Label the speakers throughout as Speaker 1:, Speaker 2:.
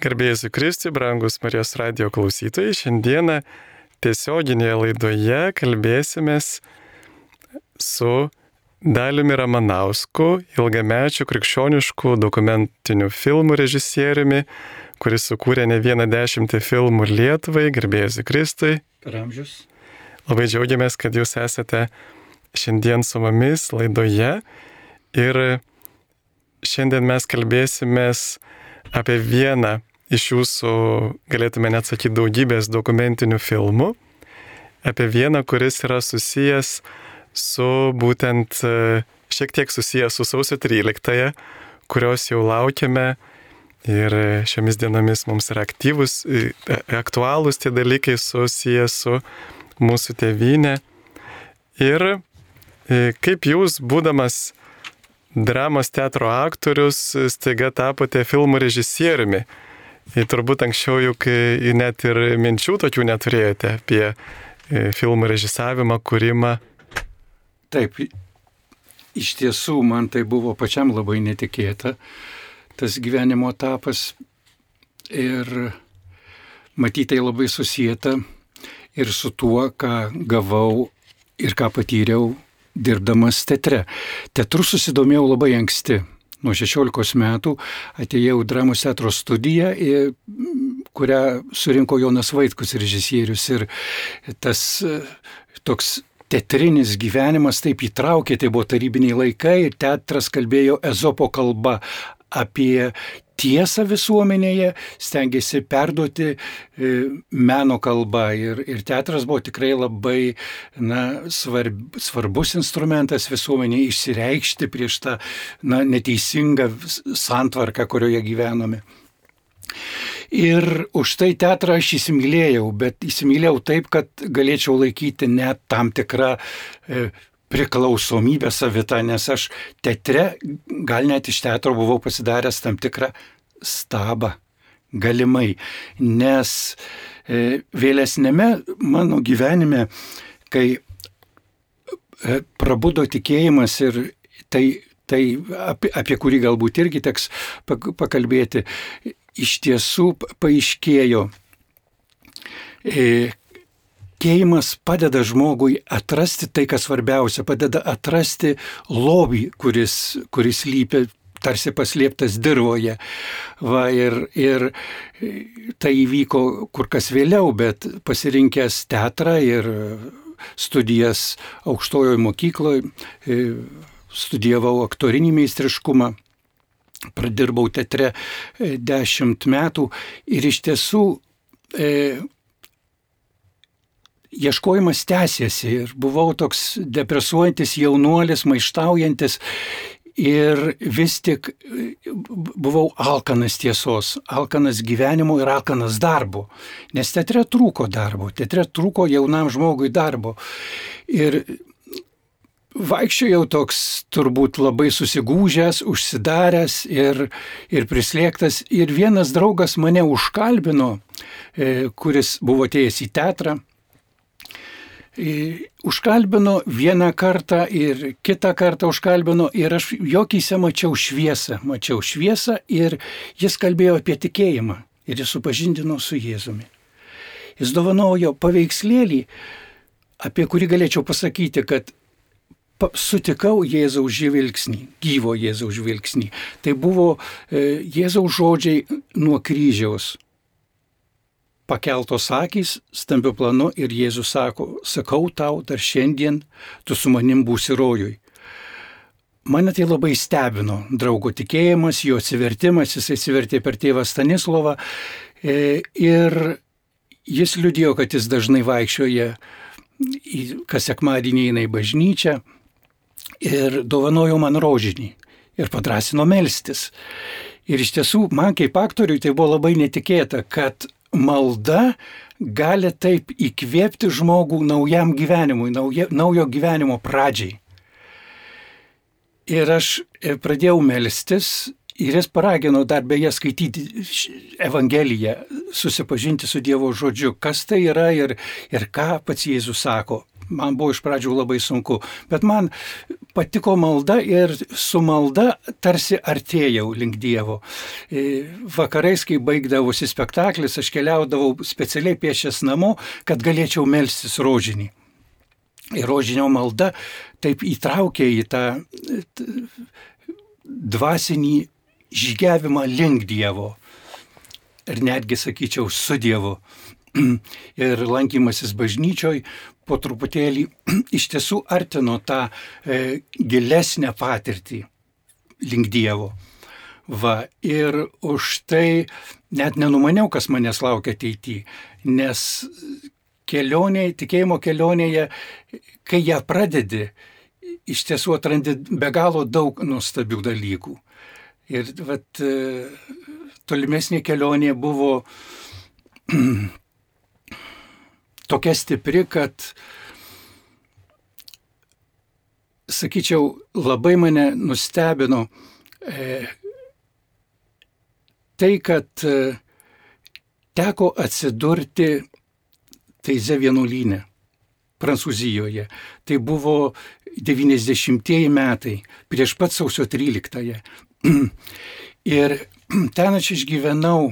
Speaker 1: Garbėjus Kristui, brangus Marijos radio klausytojai, šiandieną tiesioginėje laidoje kalbėsimės su Daliumi Ramanausku, ilgamečiu krikščioniškų dokumentinių filmų režisieriumi, kuris sukūrė ne vieną dešimtį filmų Lietuvai, garbėjus Kristui.
Speaker 2: Per amžius.
Speaker 1: Labai džiaugiamės, kad jūs esate šiandien su mumis laidoje ir šiandien mes kalbėsimės apie vieną iš jūsų, galėtume net sakyti, daugybės dokumentinių filmų, apie vieną, kuris yra susijęs su būtent šiek tiek susijęs su sausio 13-ąją, kurios jau laukiame ir šiomis dienomis mums yra aktyvus, aktualūs tie dalykai susijęs su mūsų tėvynė. Ir kaip jūs, būdamas dramos teatro aktorius, staiga tapote filmų režisieriumi. Ir turbūt anksčiau juk net ir minčių tokių neturėjote apie filmų režisavimą, kūrimą.
Speaker 2: Taip, iš tiesų man tai buvo pačiam labai netikėta, tas gyvenimo etapas ir matytai labai susijęta ir su tuo, ką gavau ir ką patyriau dirbdamas teatre. Teatru susidomėjau labai anksti. Nuo 16 metų atėjau dramos teatro studiją, kurią surinko Jonas Vaitkus režisierius. Ir tas toks teatrinis gyvenimas taip įtraukė, tai buvo tarybiniai laikai teatras kalbėjo ezopo kalba apie tiesą visuomenėje, stengiasi perduoti meno kalbą ir, ir teatras buvo tikrai labai na, svarb, svarbus instrumentas visuomenėje išsireikšti prieš tą na, neteisingą santvarką, kurioje gyvenome. Ir už tai teatrą aš įsimylėjau, bet įsimylėjau taip, kad galėčiau laikyti net tam tikrą priklausomybę savitą, nes aš teatre, gal net iš teatro buvau pasidaręs tam tikrą stabą, galimai, nes e, vėlesnėme mano gyvenime, kai e, prabudo tikėjimas ir tai, tai apie, apie kurį galbūt irgi teks pakalbėti, iš tiesų paaiškėjo, e, Tikėjimas padeda žmogui atrasti tai, kas svarbiausia, padeda atrasti lobį, kuris, kuris lypia tarsi paslėptas dirboje. Va, ir, ir tai įvyko kur kas vėliau, bet pasirinkęs teatrą ir studijas aukštojoje mokykloje, studijavau aktorinį meistriškumą. Pradirbau teatre dešimt metų ir iš tiesų e, ieškojimas tęsėsi ir buvau toks depresuojantis jaunuolis, maištaujantis ir vis tik buvau alkanas tiesos, alkanas gyvenimo ir alkanas darbo, nes teatre trūko darbo, teatre trūko jaunam žmogui darbo. Ir vaikščiojau toks turbūt labai susigūžęs, užsidaręs ir, ir prislėgtas. Ir vienas draugas mane užkalbino, e, kuris buvo atėjęs į teatrą užkalbino vieną kartą ir kitą kartą užkalbino ir aš jokyse mačiau šviesą, mačiau šviesą ir jis kalbėjo apie tikėjimą ir jis supažindino su Jėzumi. Jis dovanojo paveikslėlį, apie kurį galėčiau pasakyti, kad sutikau Jėzaus žvilgsnį, gyvo Jėzaus žvilgsnį. Tai buvo e, Jėzaus žodžiai nuo kryžiaus pakeltos akys stambiu planu ir Jėzus sako, sakau tau, dar šiandien tu su manim būsi rojui. Mane tai labai stebino, draugo tikėjimas, jo atsivertimas, jis atsivertė per tėvą Stanislovą e, ir jis liudėjo, kad jis dažnai vaikščioja, kas sekmadienį eina į bažnyčią ir dovanojo man rožinį ir padrasino melstis. Ir iš tiesų, man kaip aktoriui tai buvo labai netikėta, kad malda gali taip įkvėpti žmogų naujam gyvenimui, nauja, naujo gyvenimo pradžiai. Ir aš pradėjau melstis ir jis paragino dar beje skaityti Evangeliją, susipažinti su Dievo žodžiu, kas tai yra ir, ir ką pats Jėzus sako. Man buvo iš pradžių labai sunku, bet man patiko malda ir su malda tarsi artėjau link Dievo. E, vakarais, kai baigdavosi spektaklis, aš keliaudavau specialiai piešęs namo, kad galėčiau melstis rožinį. Ir rožinio malda taip įtraukė į tą dvasinį žygiavimą link Dievo. Ir netgi, sakyčiau, su Dievu. Ir lankymasis bažnyčioj po truputėlį iš tiesų artino tą e, gilesnę patirtį link Dievo. Va, ir už tai net nenumaniau, kas manęs laukia ateityje, nes kelionėje, tikėjimo kelionėje, kai ją pradedi, iš tiesų atrandi be galo daug nuostabių dalykų. Ir vat, tolimesnė kelionė buvo tokia stipri, kad, sakyčiau, labai mane nustebino e, tai, kad e, teko atsidurti Teize vienuolynė Prancūzijoje. Tai buvo 90-ieji metai, prieš pat sausio 13-ąją. Ir ten aš išgyvenau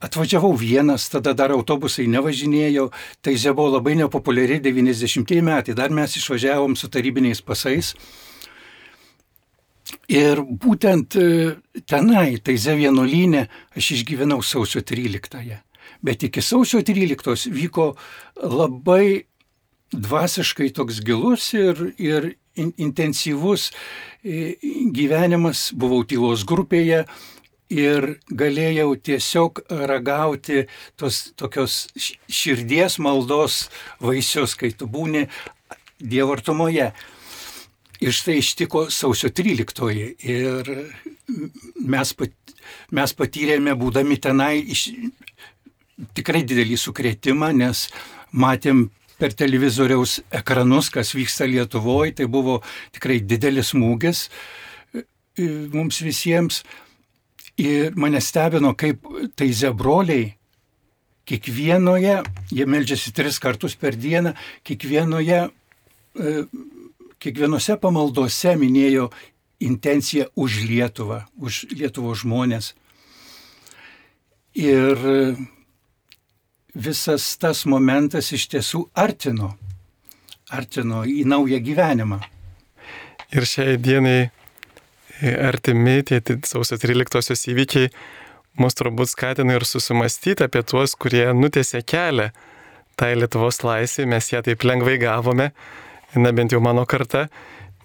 Speaker 2: Atvažiavau vienas, tada dar autobusai nevažinėjo, tai Zė buvo labai nepopuliari 90-ieji metai, dar mes išvažiavom su tarybiniais pasais. Ir būtent e, tenai, tai Zė vienuolynė, aš išgyvenau sausio 13-ąją. Bet iki sausio 13 vyko labai dvasiškai toks gilus ir, ir in, intensyvus e, gyvenimas, buvau tylos grupėje, ir galėjau tiesiog ragauti tos tokios širdies maldos vaisius, kai tu būni Dievo artumoje. Ir štai ištiko sausio 13 ir mes, pat, mes patyrėme, būdami tenai, iš, tikrai didelį sukretimą, nes matėm per televizoriaus ekranus, kas vyksta Lietuvoje, tai buvo tikrai didelis smūgis e, mums visiems. Ir mane stebino, kaip tai zebroliai kiekvienoje, jie melžiasi tris kartus per dieną, kiekvienoje, e, kiekvienose pamaldose minėjo intenciją už Lietuvą, už Lietuvo žmonės. Ir visas tas momentas iš tiesų artino, artino į naują gyvenimą.
Speaker 1: Ir šiai dienai artimi tie sausio 13-osios įvykiai mus turbūt skatina ir susimastyti apie tuos, kurie nutėse kelią tai Lietuvos laisvė, mes ją taip lengvai gavome, na bent jau mano karta,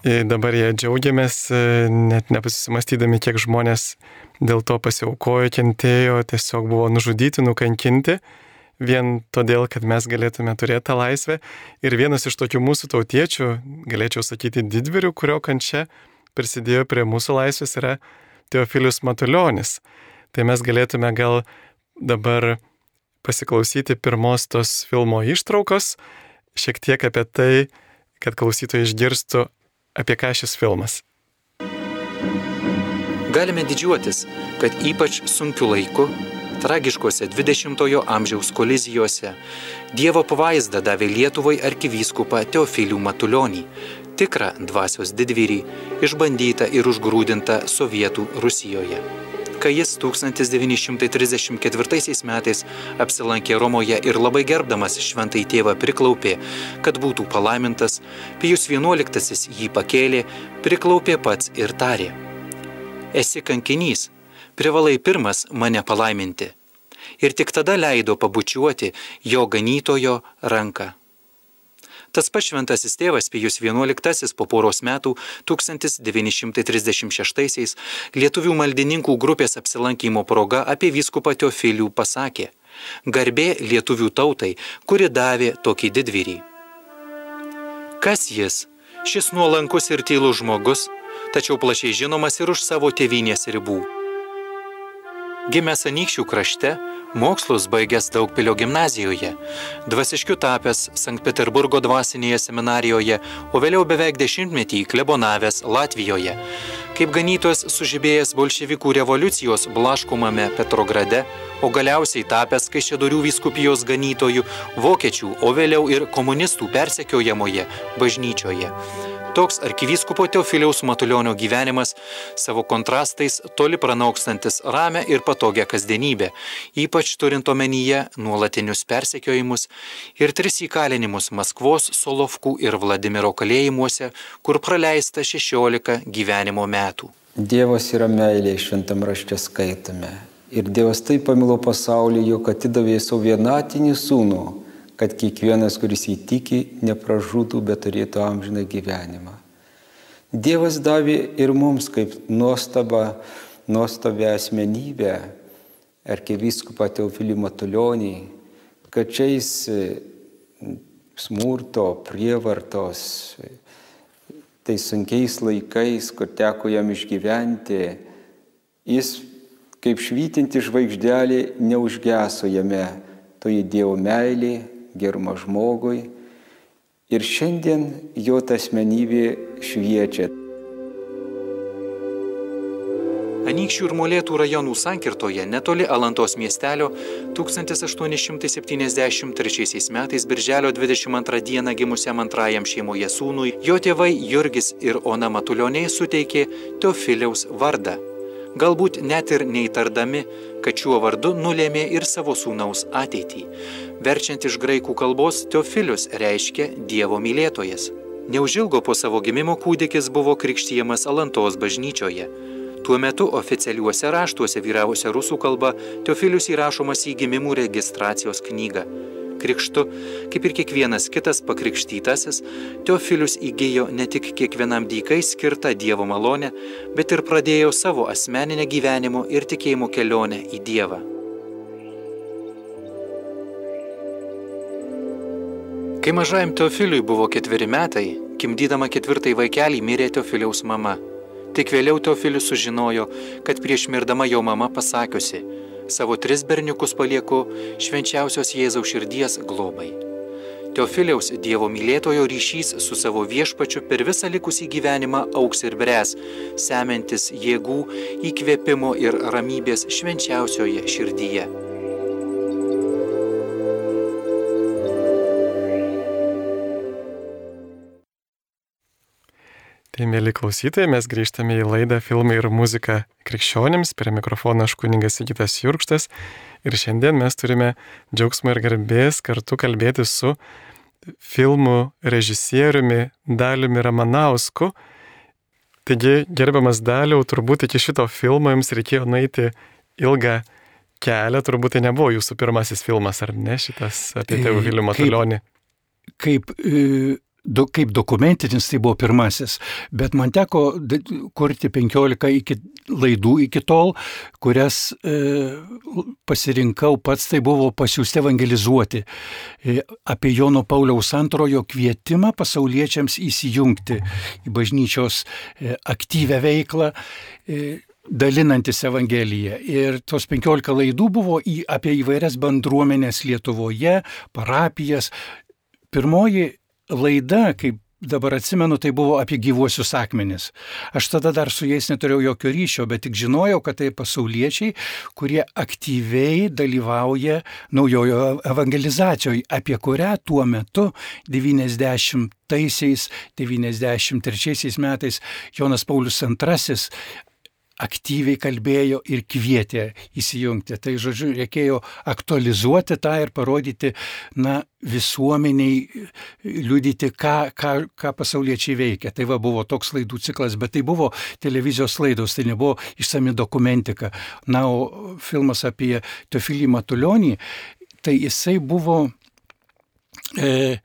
Speaker 1: dabar jie džiaugiamės, net nepasisimastydami, kiek žmonės dėl to pasiaukojo, kentėjo, tiesiog buvo nužudyti, nukankinti, vien todėl, kad mes galėtume turėti tą laisvę. Ir vienas iš tokių mūsų tautiečių, galėčiau sakyti, didvirių, kurio kančia prisidėjo prie mūsų laisvės yra Teofilius Matuljonis. Tai mes galėtume gal dabar pasiklausyti pirmos tos filmo ištraukos, šiek tiek apie tai, kad klausytojai išgirstų, apie ką šis filmas.
Speaker 3: Galime didžiuotis, kad ypač sunkiu laiku, tragiškose 20-ojo amžiaus kolizijose, Dievo pavaizdą davė Lietuvai arkivyskupą Teofilių Matulionį, tikrą dvasios didvyrį, išbandytą ir užgrūdintą Sovietų Rusijoje. Kai jis 1934 metais apsilankė Romoje ir labai gerbdamas šventai tėvą priklaupė, kad būtų palaimintas, Pijus XI jį pakėlė, priklaupė pats ir tarė. Esi kankinys, privalai pirmas mane palaiminti. Ir tik tada leido pabučiuoti jo ganytojo ranką. Tas pats šventasis tėvas Pijus XI po poros metų 1936-aisiais lietuvių maldininkų grupės apsilankimo proga apie vyskupą Teofilių pasakė - garbė lietuvių tautai, kuri davė tokį didvyrį. Kas jis? Šis nuolankus ir tylus žmogus, tačiau plačiai žinomas ir už savo tėvynės ribų. Gimęs anykščių krašte, Mokslus baigęs Daugpilio gimnazijoje, dvasiškiu tapęs Sankt Peterburgo dvasinėje seminarijoje, o vėliau beveik dešimtmetį klebonavęs Latvijoje. Kaip ganytojas sužibėjęs bolševikų revoliucijos blaškomame Petrograde, o galiausiai tapęs Kaišėdorių vyskupijos ganytojų, vokiečių, o vėliau ir komunistų persekiojamoje bažnyčioje. Toks arkivyskupo Teofiliaus Matulionio gyvenimas savo kontrastais toli pranaukstantis ramę ir patogią kasdienybę, ypač turint omenyje nuolatinius persekiojimus ir tris įkalinimus Maskvos, Solovkų ir Vladimiro kalėjimuose, kur praleista 16 gyvenimo metų.
Speaker 4: Dievas yra meilė, šventam rašte skaitome. Ir Dievas taip pamilo pasaulį, jog atidavė savo vienatinį sūnų kad kiekvienas, kuris įtiki, nepražūtų, bet turėtų amžiną gyvenimą. Dievas davė ir mums kaip nuostaba, nuostabę asmenybę, arkiviskupą Teofilį Matulionį, kad šiais smurto, prievartos, tai sunkiais laikais, kur teko jam išgyventi, jis kaip švytinti žvaigždelė neužgeso jame, toji Dievo meilė, gerumo žmogui. Ir šiandien jo ta asmenybė šviečia.
Speaker 3: Anykščių ir Molėtų rajonų sankirtoje netoli Alantos miestelio 1873 metais birželio 22 dieną gimusiam antrajam šeimoje sūnui jo tėvai Jurgis ir Ona Matulioniai suteikė Teofiliaus vardą galbūt net ir neįtardami, kad šiuo vardu nulėmė ir savo sūnaus ateitį. Verčiant iš graikų kalbos, Teofilius reiškia Dievo mylėtojas. Neužilgo po savo gimimo kūdikis buvo krikštyjamas Alantos bažnyčioje. Tuo metu oficialiuose raštuose vyravusią rusų kalbą Teofilius įrašomas į gimimų registracijos knygą krikštu, kaip ir kiekvienas kitas pakrikštytasis, Teofilius įgyjo ne tik kiekvienam dykai skirtą Dievo malonę, bet ir pradėjo savo asmeninę gyvenimo ir tikėjimo kelionę į Dievą. Kai mažajam Teofiliui buvo ketveri metai, gimdydama ketvirtai vaikelį mirė Teofiliaus mama. Tik vėliau Teofilius sužinojo, kad prieš mirdama jo mama pasakiusi, savo tris berniukus palieku švenčiausios Jėzaus širdies globai. Teofiliaus Dievo mylėtojo ryšys su savo viešpačiu per visą likusį gyvenimą auks ir bręs, semiantis jėgų, įkvėpimo ir ramybės švenčiausioje širdyje.
Speaker 1: Tai, mėly klausytojai, mes grįžtame į laidą Filmai ir muzika krikščionims. Prie mikrofono aš kuningas Sigitas Jurkštas. Ir šiandien mes turime džiaugsmą ir garbės kartu kalbėti su filmų režisieriumi Daliumi Ramanausku. Taigi, gerbiamas Daliau, turbūt iki šito filmo jums reikėjo nueiti ilgą kelią, turbūt tai nebuvo jūsų pirmasis filmas, ar ne, šitas apie tėvų Viljumą Tulionį.
Speaker 2: Kaip, kaip do, kaip dokumentinis tai buvo pirmasis, bet man teko kurti 15 iki, laidų iki tol, kurias e, pasirinkau pats, tai buvo pasiūsti evangelizuoti e, apie Jono Pauliaus antrojo kvietimą pasauliečiams įsijungti į bažnyčios e, aktyvę veiklą. E, dalinantis Evangeliją. Ir tos 15 laidų buvo į, apie įvairias bendruomenės Lietuvoje, parapijas. Pirmoji laida, kaip dabar atsimenu, tai buvo apie gyvuosius akmenis. Aš tada dar su jais neturėjau jokio ryšio, bet tik žinojau, kad tai pasauliečiai, kurie aktyviai dalyvauja naujojo evangelizacijoje, apie kurią tuo metu 90-aisiais, 93 metais Jonas Paulius II aktyviai kalbėjo ir kvietė įsijungti. Tai žodžiu, reikėjo aktualizuoti tą ir parodyti, na, visuomeniai, liudyti, ką, ką, ką pasauliečiai veikia. Tai va buvo toks laidų ciklas, bet tai buvo televizijos laidos, tai nebuvo išsami dokumentika. Na, o filmas apie Teofilį Matulionį, tai jisai buvo e,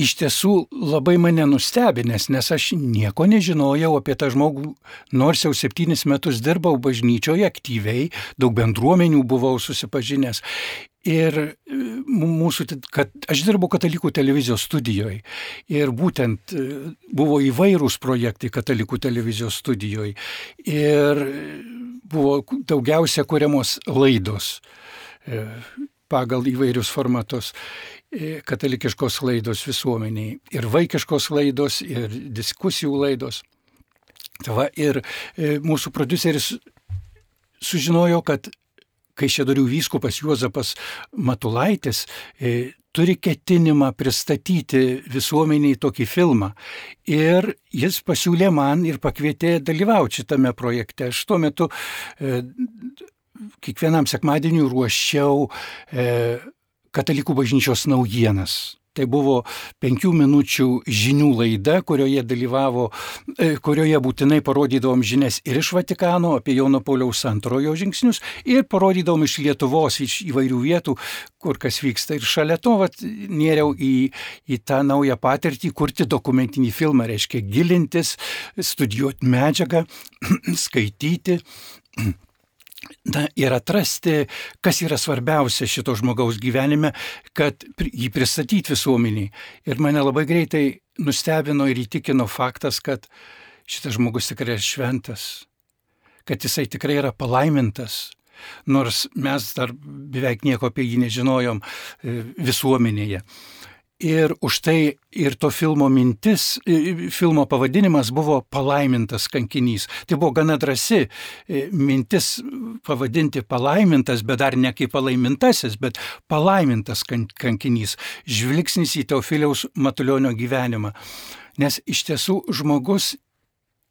Speaker 2: iš tiesų labai mane nustebinęs, nes aš nieko nežinojau apie tą žmogų, nors jau septynis metus dirbau bažnyčioje aktyviai, daug bendruomenių buvau susipažinęs. Ir mūsų, kad aš dirbau katalikų televizijos studijoje. Ir būtent e, buvo įvairūs projektai katalikų televizijos studijoje. Ir buvo daugiausia kuriamos laidos. E, pagal įvairius formatus. E, katalikiškos laidos visuomeniai. Ir vaikiškos laidos, ir diskusijų laidos. Va, ir e, mūsų produceris sužinojo, kad Kaišėdorių vyskupas Juozapas Matulaitis e, turi ketinimą pristatyti visuomeniai tokį filmą. Ir jis pasiūlė man ir pakvietė dalyvauti šitame projekte. Aš tuo metu kiekvienam sekmadieniu ruošiau e, katalikų bažnyčios naujienas. Tai buvo penkių minučių žinių laida, kurioje dalyvavo, e, kurioje būtinai parodydavom žinias ir iš Vatikano apie Jono Pauliaus antrojo žingsnius ir parodydavom iš Lietuvos, iš įvairių vietų, kur kas vyksta. Ir šalia to vat, nėriau į, į tą naują patirtį, kurti dokumentinį filmą, reiškia gilintis, studijuoti medžiagą, skaityti na, ir atrasti, kas yra svarbiausia šito žmogaus gyvenime, kad jį pristatyti visuomeniai. Ir mane labai greitai nustebino ir įtikino faktas, kad šitas žmogus tikrai yra šventas, kad jisai tikrai yra palaimintas, nors mes dar beveik nieko apie jį nežinojom e, visuomenėje. Ir už tai ir to filmo mintis, filmo pavadinimas buvo palaimintas kankinys. Tai buvo gana drasi mintis pavadinti palaimintas, bet dar ne kaip palaimintasis, bet palaimintas kankinys. Žvilgsnis į Teofiliaus Matulionio gyvenimą. Nes iš tiesų žmogus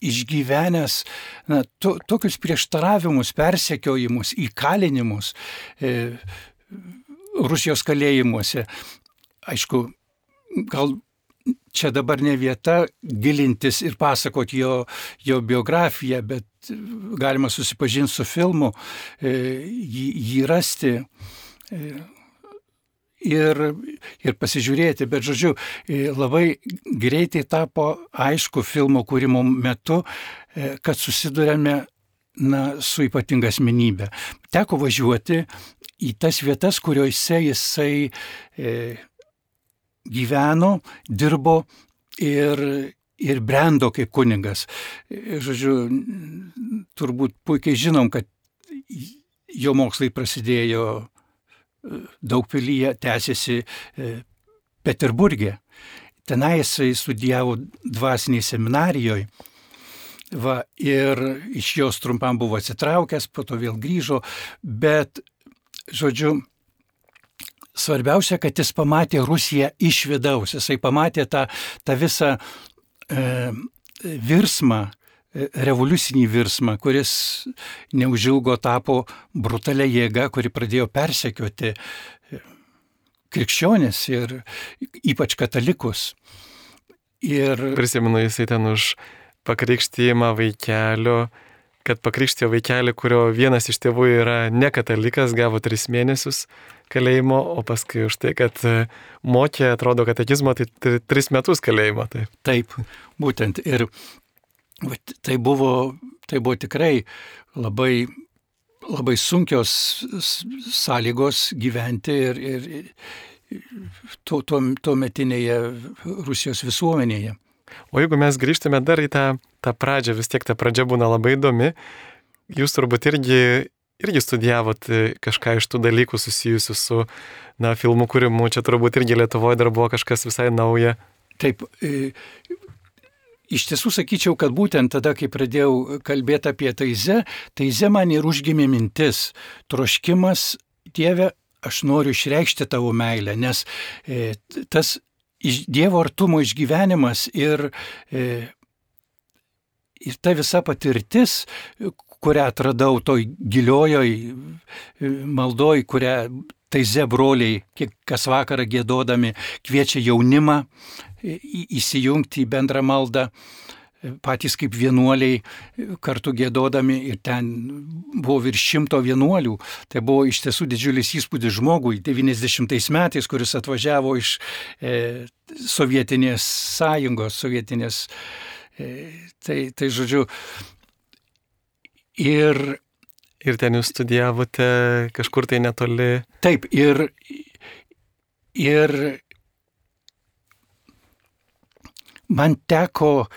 Speaker 2: išgyvenęs na, to, tokius prieštaravimus, persekiojimus, įkalinimus e, Rusijos kalėjimuose. Aišku, gal čia dabar ne vieta gilintis ir pasakoti jo, jo biografiją, bet galima susipažinti su filmu, e, jį, jį rasti e, ir, ir pasižiūrėti. Bet, žodžiu, e, labai greitai tapo aišku filmo kūrimo metu, kad susidurėme na, su ypatinga asmenybė. Teko važiuoti į tas vietas, kuriuose jisai e, gyveno, dirbo ir, ir brendo kaip kuningas. Žodžiu, turbūt puikiai žinom, kad jo mokslai prasidėjo e, daugpilyje, tęsiasi e, Peterburgė. Tenai jisai studijavo dvasiniai seminarijoje. Va, ir iš jos trumpam buvo atsitraukęs, po to vėl grįžo, bet, žodžiu, svarbiausia, kad jis pamatė Rusiją iš vidaus, jisai pamatė tą, tą visą e, virsmą, e, revoliucinį virsmą, kuris neužilgo tapo brutalia jėga, kuri pradėjo persekioti e, krikščionis ir ypač katalikus.
Speaker 1: Ir... Prisimenu, jisai ten už pakrikštymą vaikelio, kad pakrikštijo vaikelį, kurio vienas iš tėvų yra ne katalikas, gavo tris mėnesius kalėjimo, o paskui už tai, kad e, mokė, atrodo, katekizmo, tai tris metus kalėjimo.
Speaker 2: Taip, taip būtent. Ir tai buvo, tai buvo tikrai labai, labai sunkios sąlygos gyventi ir, ir to, to, to metinėje Rusijos visuomenėje.
Speaker 1: O jeigu mes grįžtume dar į tą, tą pradžią, vis tiek ta pradžia būna labai įdomi, jūs turbūt irgi irgi studijavot e, kažką iš tų dalykų susijusių su, na, filmų kūrimu, čia turbūt irgi Lietuvoje dar buvo kažkas visai nauja.
Speaker 2: Taip, e, iš tiesų sakyčiau, kad būtent tada, kai pradėjau kalbėti apie Taizę, Taizė man ir užgimė mintis, troškimas, Dieve, aš noriu išreikšti tavo meilę, nes e, tas iš Dievo artumo išgyvenimas ir, e, ir ta visa patirtis, kurią atradau toj giliojoj maldoj, kurią taize broliai, kiek kas vakarą gėdodami, kviečia jaunimą įsijungti į bendrą maldą patys kaip vienuoliai kartu gėdodami ir ten buvo virš šimto vienuolių. Tai buvo iš tiesų didžiulis įspūdis žmogui 90 metais, kuris atvažiavo iš e, Sovietinės sąjungos, Sovietinės. E, tai, tai žodžiu, Ir,
Speaker 1: ir ten jūs studijavote kažkur tai netoli.
Speaker 2: Taip, ir, ir man teko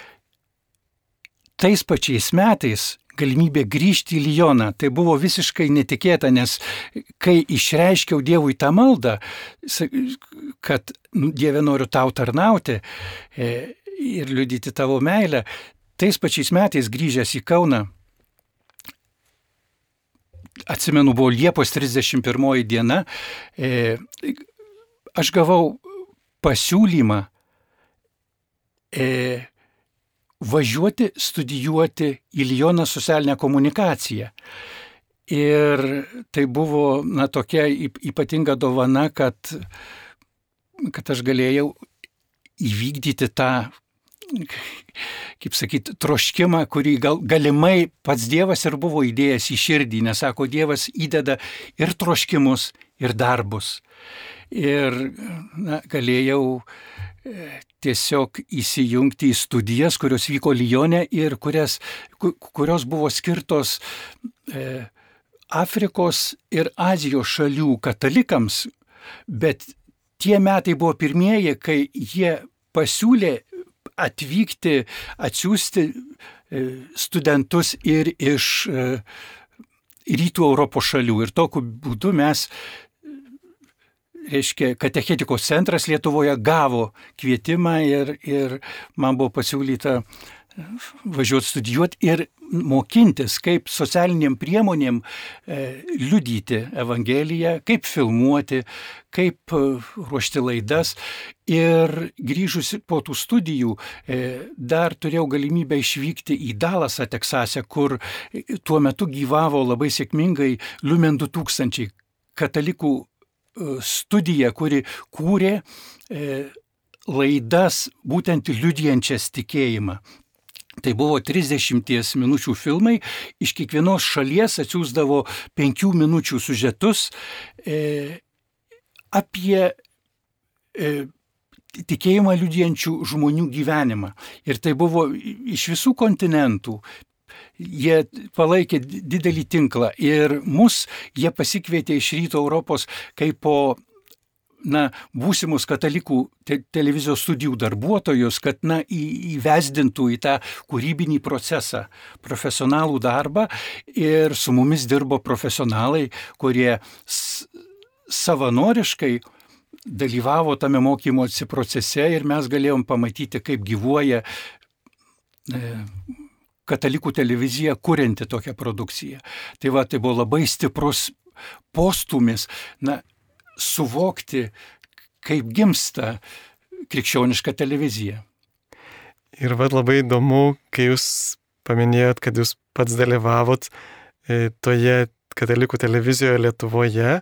Speaker 2: tais pačiais metais galimybė grįžti į Lyoną. Tai buvo visiškai netikėta, nes kai išreiškiau Dievui tą maldą, kad nu, Dieve noriu tau tarnauti e, ir liudyti tavo meilę, tais pačiais metais grįžęs į Kauną atsimenu, buvo Liepos 31 diena, e, aš gavau pasiūlymą e, važiuoti studijuoti į Lyoną socialinę komunikaciją. Ir tai buvo, na, tokia ypatinga dovana, kad, kad aš galėjau įvykdyti tą kaip sakyti, troškimą, kurį gal, galimai pats Dievas ir buvo įdėjęs į širdį, nes sako, Dievas įdeda ir troškimus, ir darbus. Ir na, galėjau e, tiesiog įsijungti į studijas, kurios vyko Lyonė ir kurias, kurios buvo skirtos e, Afrikos ir Azijos šalių katalikams, bet tie metai buvo pirmieji, kai jie pasiūlė atvykti, atsiųsti e, studentus ir iš e, rytų Europos šalių. Ir tokiu būdu mes, reiškia, katechetikos centras Lietuvoje gavo kvietimą ir, ir man buvo pasiūlyta važiuoti studijuoti ir mokintis, kaip socialiniam priemonėm e, liudyti Evangeliją, kaip filmuoti, kaip e, ruošti laidas. Ir grįžus po tų studijų e, dar turėjau galimybę išvykti į Dalasą, Teksase, kur tuo metu gyvavo labai sėkmingai Lumen 2000 katalikų e, studija, kuri kūrė e, laidas būtent liudijančias tikėjimą. Tai buvo 30 minučių filmai, iš kiekvienos šalies atsiųsdavo 5 minučių sužetus e, apie e, tikėjimą liudijančių žmonių gyvenimą. Ir tai buvo iš visų kontinentų. Jie palaikė didelį tinklą ir mus jie pasikvietė iš ryto Europos kaip po na, būsimus katalikų te televizijos studijų darbuotojus, kad na, į, įvesdintų į tą kūrybinį procesą profesionalų darbą ir su mumis dirbo profesionalai, kurie savanoriškai dalyvavo tame mokymosi procese ir mes galėjom pamatyti, kaip gyvuoja e, katalikų televizija, kurianti tokią produkciją. Tai va, tai buvo labai stiprus postumis. Na, suvokti, kaip gimsta krikščioniška televizija.
Speaker 1: Ir vad labai įdomu, kai jūs paminėjot, kad jūs pats dalyvavot e, toje katalikų televizijoje Lietuvoje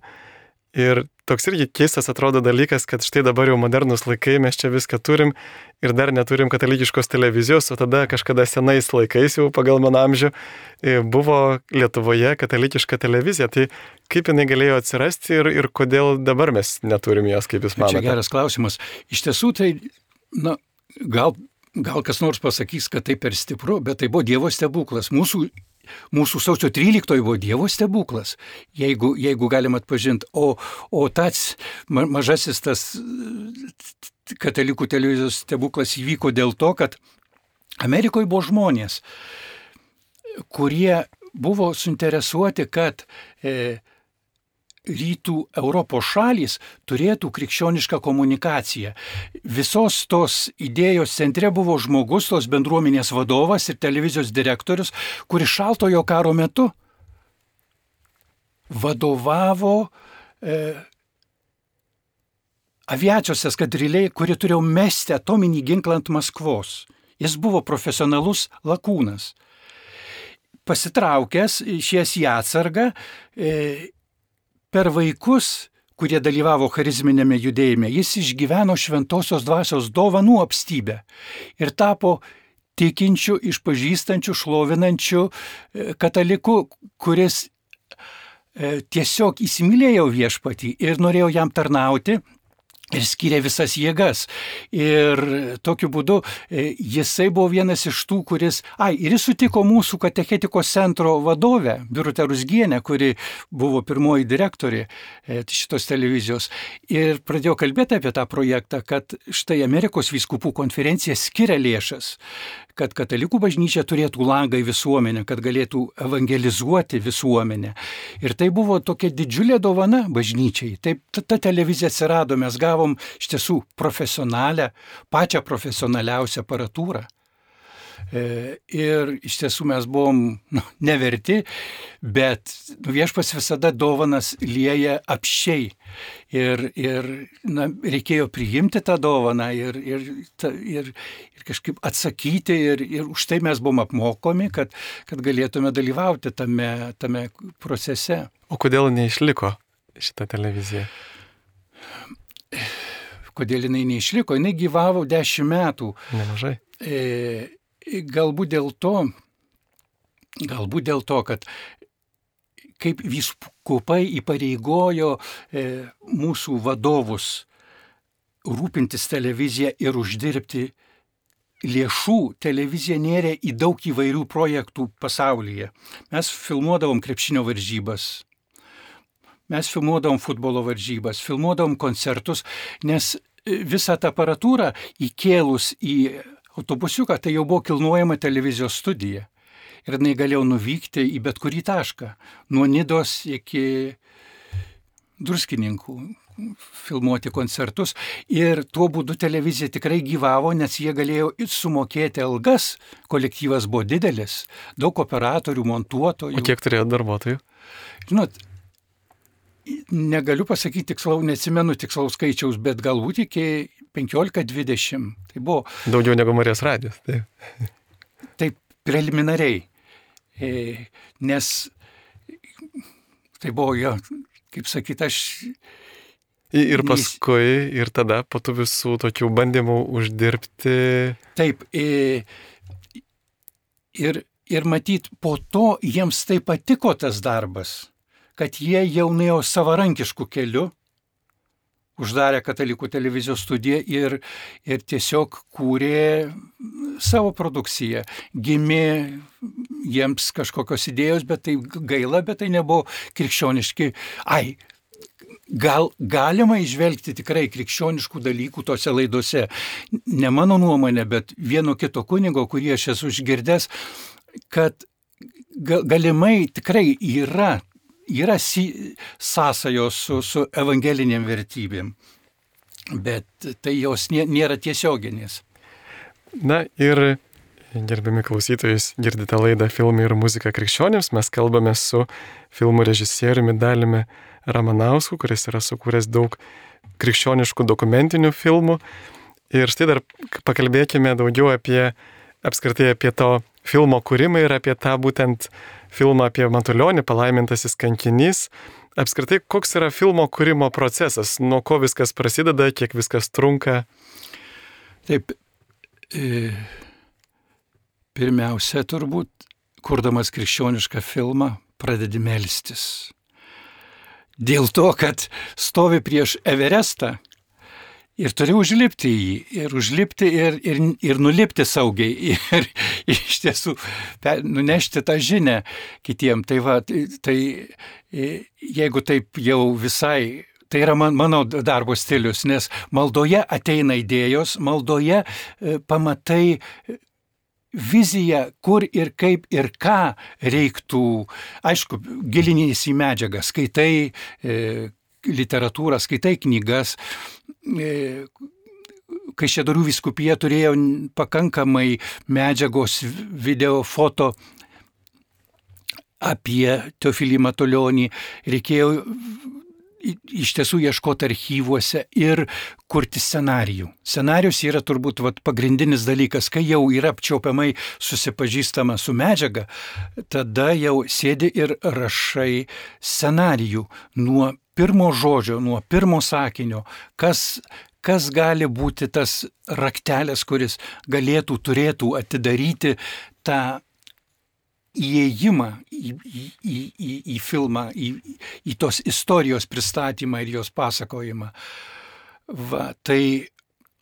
Speaker 1: Ir toks irgi keistas atrodo dalykas, kad štai dabar jau modernus laikai, mes čia viską turim ir dar neturim katalikiškos televizijos, o tada kažkada senais laikais, jau pagal mano amžių, e, buvo Lietuvoje katalikiška televizija. Tai kaip jinai galėjo atsirasti ir, ir kodėl dabar mes neturim jos, kaip jūs manote?
Speaker 2: Čia geras klausimas. Iš tiesų tai, na, gal Gal kas nors pasakys, kad tai per stipru, bet tai buvo Dievo stebuklas. Mūsų Mūsų sausio 13 buvo Dievo stebuklas, jeigu, jeigu galim atpažinti. O, o tas mažasis tas katalikų televizijos stebuklas įvyko dėl to, kad Amerikoje buvo žmonės, kurie buvo suinteresuoti, kad e, rytų Europos šalys turėtų krikščionišką komunikaciją. Visos tos idėjos centre buvo žmogus, tos bendruomenės vadovas ir televizijos direktorius, kuris šaltojo karo metu vadovavo e, aviacijos eskadriliai, kuri turėjo mesti atominį ginklą ant Maskvos. Jis buvo profesionalus lakūnas. Pasitraukęs, išėjęs į atsargą, e, per vaikus, kurie dalyvavo charizminėme judėjime, jis išgyveno šventosios dvasios dovanų apstybę ir tapo tikinčių, išpažįstančių, šlovinančių e, kataliku, kuris e, tiesiog įsimylėjo viešpatį ir norėjo jam tarnauti ir skiria visas jėgas. Ir tokiu būdu e, jisai buvo vienas iš tų, kuris, ai, ir jis sutiko mūsų katechetikos centro vadovę, Birutę Rusgienę, kuri buvo pirmoji direktorė e, šitos televizijos. Ir pradėjo kalbėti apie tą projektą, kad štai Amerikos vyskupų konferencija skiria lėšas kad katalikų bažnyčia turėtų langą į visuomenę, kad galėtų evangelizuoti visuomenę. Ir tai buvo tokia didžiulė dovana bažnyčiai. Taip ta, ta televizija atsirado, mes gavom iš tiesų profesionalią, pačią profesionaliausią aparatūrą. E, ir iš tiesų mes buvom nu, neverti, bet nu, viešpas visada dovanas lieja apšiai. Ir, ir na, reikėjo priimti tą dovaną ir, ir, ta, ir, ir kažkaip atsakyti. Ir, ir už tai mes buvom apmokomi, kad, kad galėtume dalyvauti tame, tame procese.
Speaker 1: O kodėl neišliko šitą televiziją?
Speaker 2: Kodėl jinai neišliko? Jinai gyvavo dešimt metų.
Speaker 1: Nemažai.
Speaker 2: E, galbūt dėl to, galbūt dėl to, kad kaip vyskupai įpareigojo e, mūsų vadovus rūpintis televiziją ir uždirbti lėšų, televizija nėrė į daug įvairių projektų pasaulyje. Mes filmuodavom krepšinio varžybas, mes filmuodavom futbolo varžybas, filmuodavom koncertus, nes visą tą aparatūrą įkėlus į autobusiuką, tai jau buvo kilnojama televizijos studija. Ir jinai galėjo nuvykti į bet kurį tašką, nuo Nidos iki druskininkų, filmuoti koncertus. Ir tuo būdu televizija tikrai gyvavo, nes jie galėjo ir sumokėti algas. Kolektyvas buvo didelis, daug operatorių, montuotojų.
Speaker 1: O kiek turėjo darbuotojų?
Speaker 2: Žinot, negaliu pasakyti tikslau, neatsimenu tikslaus skaičiaus, bet galbūt iki 15-20. Tai buvo.
Speaker 1: Daugiau negu Marijos radijas.
Speaker 2: Taip, taip preliminariai. E, nes tai buvo jo, kaip sakyti, aš.
Speaker 1: Ir paskui, ir tada po tų visų tokių bandymų uždirbti.
Speaker 2: Taip. E, ir, ir matyt, po to jiems tai patiko tas darbas kad jie jau nuėjo savarankiškų kelių, uždarė katalikų televizijos studiją ir, ir tiesiog kūrė savo produkciją. Gimė jiems kažkokios idėjos, bet tai gaila, bet tai nebuvo krikščioniški. Ai, gal galima išvelgti tikrai krikščioniškų dalykų tose laidose. Ne mano nuomonė, bet vieno kito kunigo, kurį aš esu išgirdęs, kad galimai tikrai yra yra sąsajos su, su evangeliniam vertybėm, bet tai jos nėra tiesioginės.
Speaker 1: Na ir Gerbiami klausytojus, girdite laidą Filmai ir muzika krikščionėms. Mes kalbame su filmų režisieriumi Dalimi Ramanausku, kuris yra sukūręs daug krikščioniškų dokumentinių filmų. Ir štai dar pakalbėkime daugiau apie apskritai apie to filmo kūrimą ir apie tą būtent filmą apie Matulionį, palaimintasis kankinys. Apskritai, koks yra filmo kūrimo procesas, nuo ko viskas prasideda, kiek viskas trunka?
Speaker 2: Taip, e, pirmiausia, turbūt, kurdamas krikščionišką filmą, pradedi melstis. Dėl to, kad stovi prieš Everestą ir turi užlipti į jį, ir užlipti ir, ir, ir nulipti saugiai, ir, ir iš tiesų nunešti tą žinę kitiem. Tai, va, tai jeigu taip jau visai Tai yra man, mano darbo stilius, nes maldoje ateina idėjos, maldoje e, pamatai viziją, kur ir kaip ir ką reiktų, aišku, gilinys į medžiagą, skaitai e, literatūrą, skaitai knygas, E, Kaišėdarių viskupija turėjo pakankamai medžiagos video, foto apie Teofilį Matulionį. Reikėjo iš tiesų ieškoti archyvuose ir kurti scenarijų. Scenarijus yra turbūt vat, pagrindinis dalykas, kai jau yra apčiopiamai susipažįstama su medžiaga, tada jau sėdi ir rašai scenarijų nuo pirmo žodžio, nuo pirmo sakinio, kas, kas gali būti tas raktelis, kuris galėtų, turėtų atidaryti tą įėjimą į, į, į, į, į filmą, į, į tos istorijos pristatymą ir jos pasakojimą. Va, tai,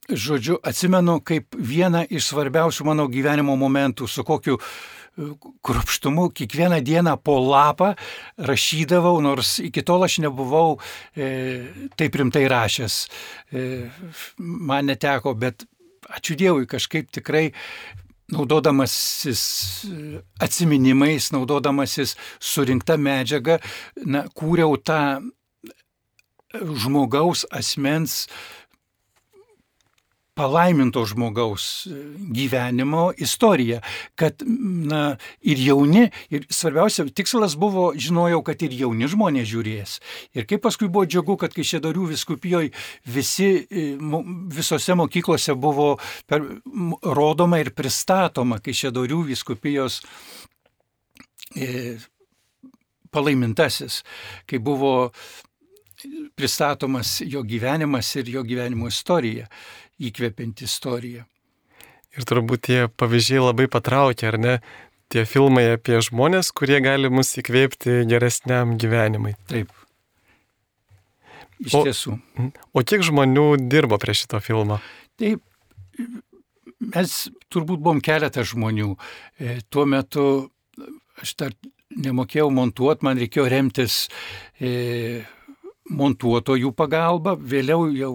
Speaker 2: žodžiu, atsimenu kaip vieną iš svarbiausių mano gyvenimo momentų, su kokiu uh, kruopštumu kiekvieną dieną po lapą rašydavau, nors iki tol aš nebuvau e, taip rimtai rašęs. E, man neteko, bet ačiū Dievui kažkaip tikrai naudodamasis atsiminimais, naudodamasis surinkta medžiaga, na, kūriau tą žmogaus asmens palaiminto žmogaus gyvenimo istorija, kad na, ir jauni, ir svarbiausia, tikslas buvo, žinojau, kad ir jauni žmonės žiūrės. Ir kaip paskui buvo džiugu, kad kai Šedarių viskupijoje visi, e, visose mokyklose buvo per, rodoma ir pristatoma, kai Šedarių viskupijos e, palaimintasis, kai buvo pristatomas jo gyvenimas ir jo gyvenimo istorija, įkvepianti istorija.
Speaker 1: Ir turbūt tie pavyzdžiai labai patraukia, ar ne? Tie filmai apie žmonės, kurie gali mus įkvėpti geresniam gyvenimui.
Speaker 2: Taip. Iš
Speaker 1: O-
Speaker 2: tiesų.
Speaker 1: O kiek žmonių dirbo prie šito filmo?
Speaker 2: Taip, mes turbūt buvom keletą žmonių. E, Tuo metu aš dar nemokėjau montuoti, man reikėjo remtis e, montuotojų pagalba. Vėliau jau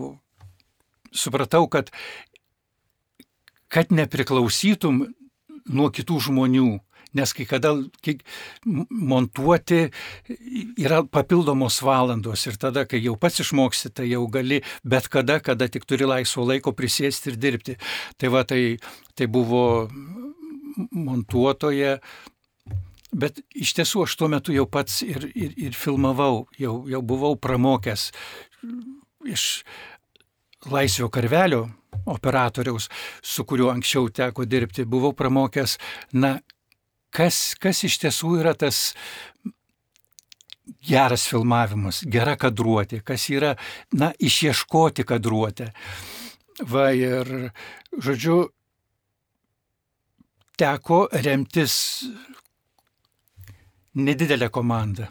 Speaker 2: supratau, kad, kad nepriklausytum nuo kitų žmonių. Nes kai kada kai montuoti yra papildomos valandos ir tada, kai jau pats išmoksi, tai jau gali bet kada, kada tik turi laisvo laiko prisėsti ir dirbti. Tai va, tai, tai buvo montuotoja, bet iš tiesų aš tuo metu jau pats ir, ir, ir filmavau, jau, jau buvau pramokęs iš Laisvio karvelio operatoriaus, su kuriuo anksčiau teko dirbti, buvau pramokęs, na, kas, kas iš tiesų yra tas geras filmavimas, gera kadruotė, kas yra, na, išieškoti kadruotę. Va ir, žodžiu, teko remtis nedidelę komandą.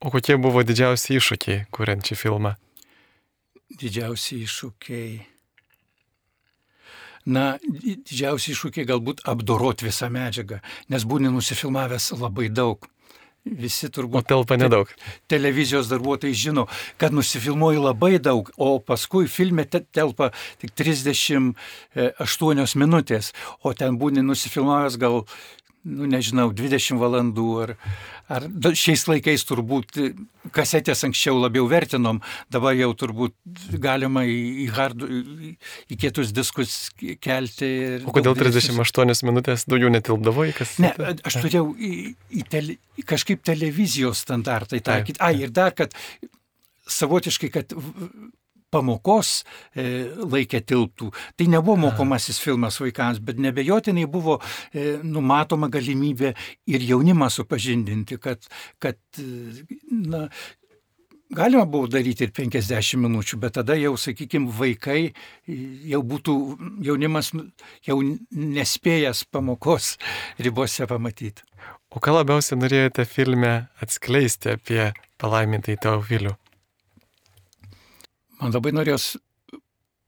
Speaker 1: O kokie buvo didžiausi iššūkiai, kuriant šį filmą?
Speaker 2: Didžiausi iššūkiai. Na, di- didžiausi iššūkiai galbūt apdoroti visą medžiagą, nes būni nusifilmavęs labai daug. Visi
Speaker 1: O
Speaker 2: turbūt
Speaker 1: telpa nedaug.
Speaker 2: televizijos darbuotojai žino, kad nusifilmuoji labai daug, o paskui filme te- telpa tik 38 minutės, o ten būni nusifilmavęs gal, nu nežinau, 20 valandų ar, ar da- šiais laikais turbūt kasetės anksčiau labiau vertinom, dabar jau turbūt galima į, į, hard, į, į kietus diskus kelti.
Speaker 1: O kodėl
Speaker 2: daug didesnius-
Speaker 1: 38 minutės daugiau netilpdavo į kas?
Speaker 2: Ne, aš turėjau į, į tele, kažkaip televizijos standartai taikyti. Ai, ir dar, kad savotiškai, kad pamokos e, laikė tilptų. Tai nebuvo mokomasis filmas vaikams, bet nebejotinai buvo e, numatoma galimybė ir jaunimą supažindinti, kad, kad e, na, Galima buvo daryti ir 50 minučių, bet tada jau, sakykime, vaikai jau būtų jaunimas jau nespėjęs pamokos ribose pamatyti.
Speaker 1: O ką labiausiai norėjote filme atskleisti apie palaimintąjį Teofilių?
Speaker 2: Man labai norėjos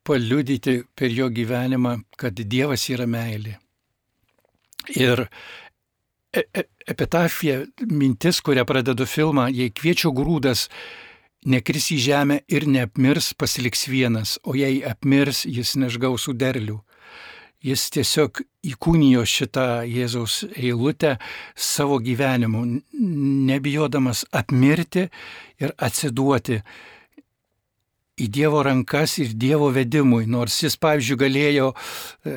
Speaker 2: paliudyti per jo gyvenimą, kad Dievas yra meilė. Ir e- e- epitafija, mintis, kurią pradedu filmą, jei kviečio grūdas nekris į žemę ir neapmirs, pasiliks vienas, o jei apmirs, jis nešgausų derlių. Jis tiesiog įkūnijo šitą Jėzaus eilutę savo gyvenimu, nebijodamas apmirti ir atsiduoti į Dievo rankas ir Dievo vedimui, nors jis, pavyzdžiui, galėjo e,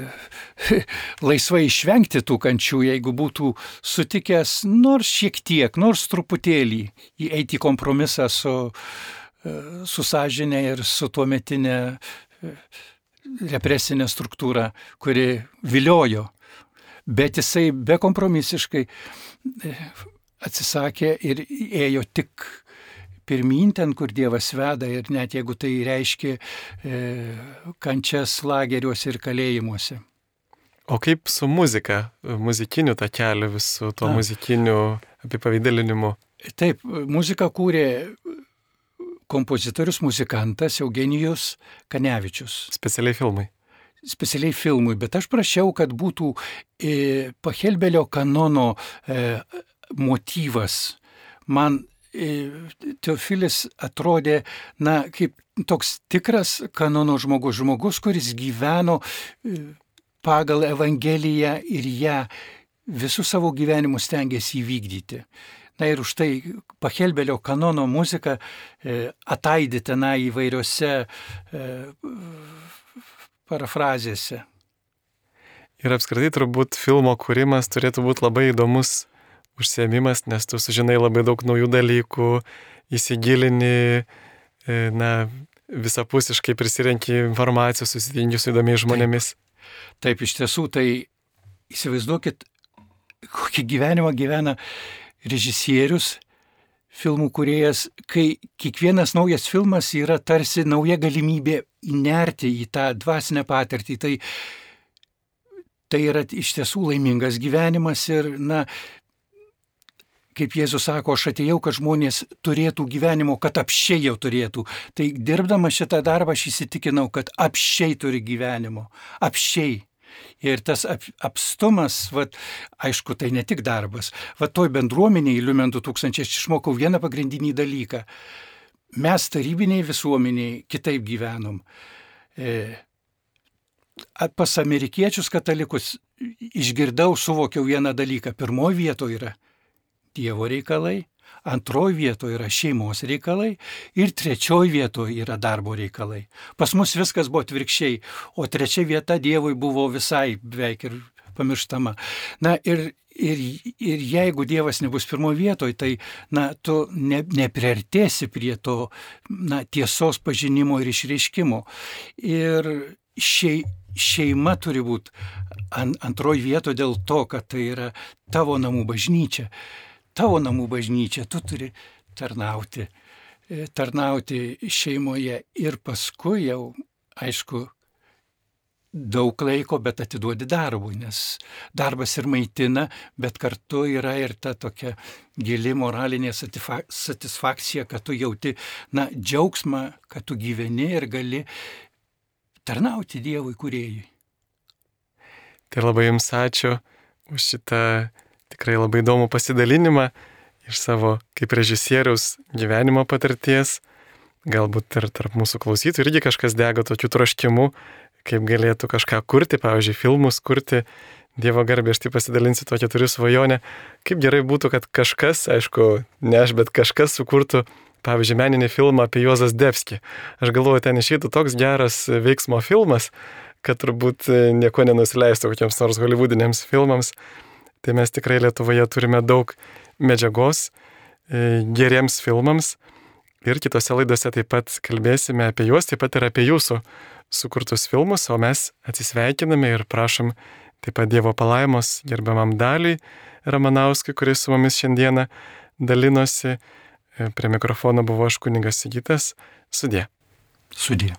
Speaker 2: laisvai išvengti tų kančių, jeigu būtų sutikęs nors šiek tiek, nors truputėlį įeiti į kompromisą su, e, su sąžinė ir su tuo metinė represinė struktūra, kuri viliojo. Bet jisai bekompromisiškai e, atsisakė ir ėjo tik pirmin ten, kur Dievas veda ir net jeigu tai reiškia e, kančias lageriuose ir kalėjimuose.
Speaker 1: O kaip su muzika, muzikiniu takeliu, visų tuo
Speaker 2: Na.
Speaker 1: muzikiniu apipavydelinimu?
Speaker 2: Taip, muziką kūrė kompozitorius, muzikantas Eugenijus Kanevičius.
Speaker 1: Specialiai filmai.
Speaker 2: specialiai filmui, bet aš prašiau, kad būtų e, Pachelbelio kanono e, motyvas. Man Teofilis atrodė, na, kaip toks tikras kanono žmogus, žmogus, kuris gyveno e, pagal Evangeliją ir ją visų savo gyvenimų stengiasi įvykdyti. Na ir už tai Pachelbelio kanono muzika e, ataidė tenai įvairiose e, parafrazėse.
Speaker 1: Ir apskritai turbūt filmo kūrimas turėtų būti labai įdomus užsiemimas, nes tu sužinai labai daug naujų dalykų, įsigilini, e, na, visapusiškai prisirenki informacijos, susitinki su įdomiais žmonėmis.
Speaker 2: Taip, taip, iš tiesų, tai įsivaizduokit, kokį gyvenimą gyvena režisierius, filmų kuriejas, kai kiekvienas naujas filmas yra tarsi nauja galimybė įnerti į tą dvasinę patirtį. Tai, tai yra iš tiesų laimingas gyvenimas ir, na, kaip Jėzus sako, aš atėjau, kad žmonės turėtų gyvenimo, kad apšiai jau turėtų. Tai dirbdama šitą darbą aš įsitikinau, kad apšiai turi gyvenimo. Apšiai. Ir tas ap, apstumas, vat, aišku, tai ne tik darbas. Va toj bendruomeniai Liumen 2000 aš išmokau vieną pagrindinį dalyką. Mes tarybiniai visuomeniai kitaip gyvenom. E, pas amerikiečius katalikus išgirdau, suvokiau vieną dalyką. Pirmoji vietoje yra Dievo reikalai, antroji vietoje yra šeimos reikalai ir trečioji vietoje yra darbo reikalai. Pas mus viskas buvo atvirkščiai, o trečia vieta Dievui buvo visai beveik ir pamirštama. Na ir, ir, ir jeigu Dievas nebus pirmoje vietoje, tai na, tu ne, nepriartėsi prie to na, tiesos pažinimo ir išreiškimo. Ir šei, šeima turi būti ant, antroji vietoje dėl to, kad tai yra tavo namų bažnyčia tavo namų bažnyčia, tu turi tarnauti, e, tarnauti šeimoje ir paskui jau, aišku, daug laiko, bet atiduodi darbui, nes darbas ir maitina, bet kartu yra ir ta tokia gili moralinė satisfakcija, kad tu jauti, na, džiaugsmą, kad tu gyveni ir gali tarnauti Dievui kuriejui.
Speaker 1: Tai labai jums ačiū už šitą tikrai labai įdomų pasidalinimą iš savo kaip režisieriaus gyvenimo patirties. Galbūt ir tarp mūsų klausytojų irgi kažkas dega tokiu troškimu, kaip galėtų kažką kurti, pavyzdžiui, filmus kurti. Dievo garbė, aš tai pasidalinsiu tokią turiu svajonę. Kaip gerai būtų, kad kažkas, aišku, ne aš, bet kažkas sukurtų, pavyzdžiui, meninį filmą apie Juozas Devski. Aš galvoju, ten išeitų toks geras veiksmo filmas, kad turbūt nieko nenusileistų kokiems nors holivudiniams filmams. Tai mes tikrai Lietuvoje turime daug medžiagos e, geriems filmams ir kitose laidose taip pat kalbėsime apie juos, taip pat ir apie jūsų sukurtus filmus, o mes atsisveikiname ir prašom taip pat Dievo palaimos gerbiamam daliai Ramanauskui, kuris su mumis šiandieną dalinosi. E, prie mikrofono buvo aš kuningas Sigitas. Sudė.
Speaker 2: Sudė.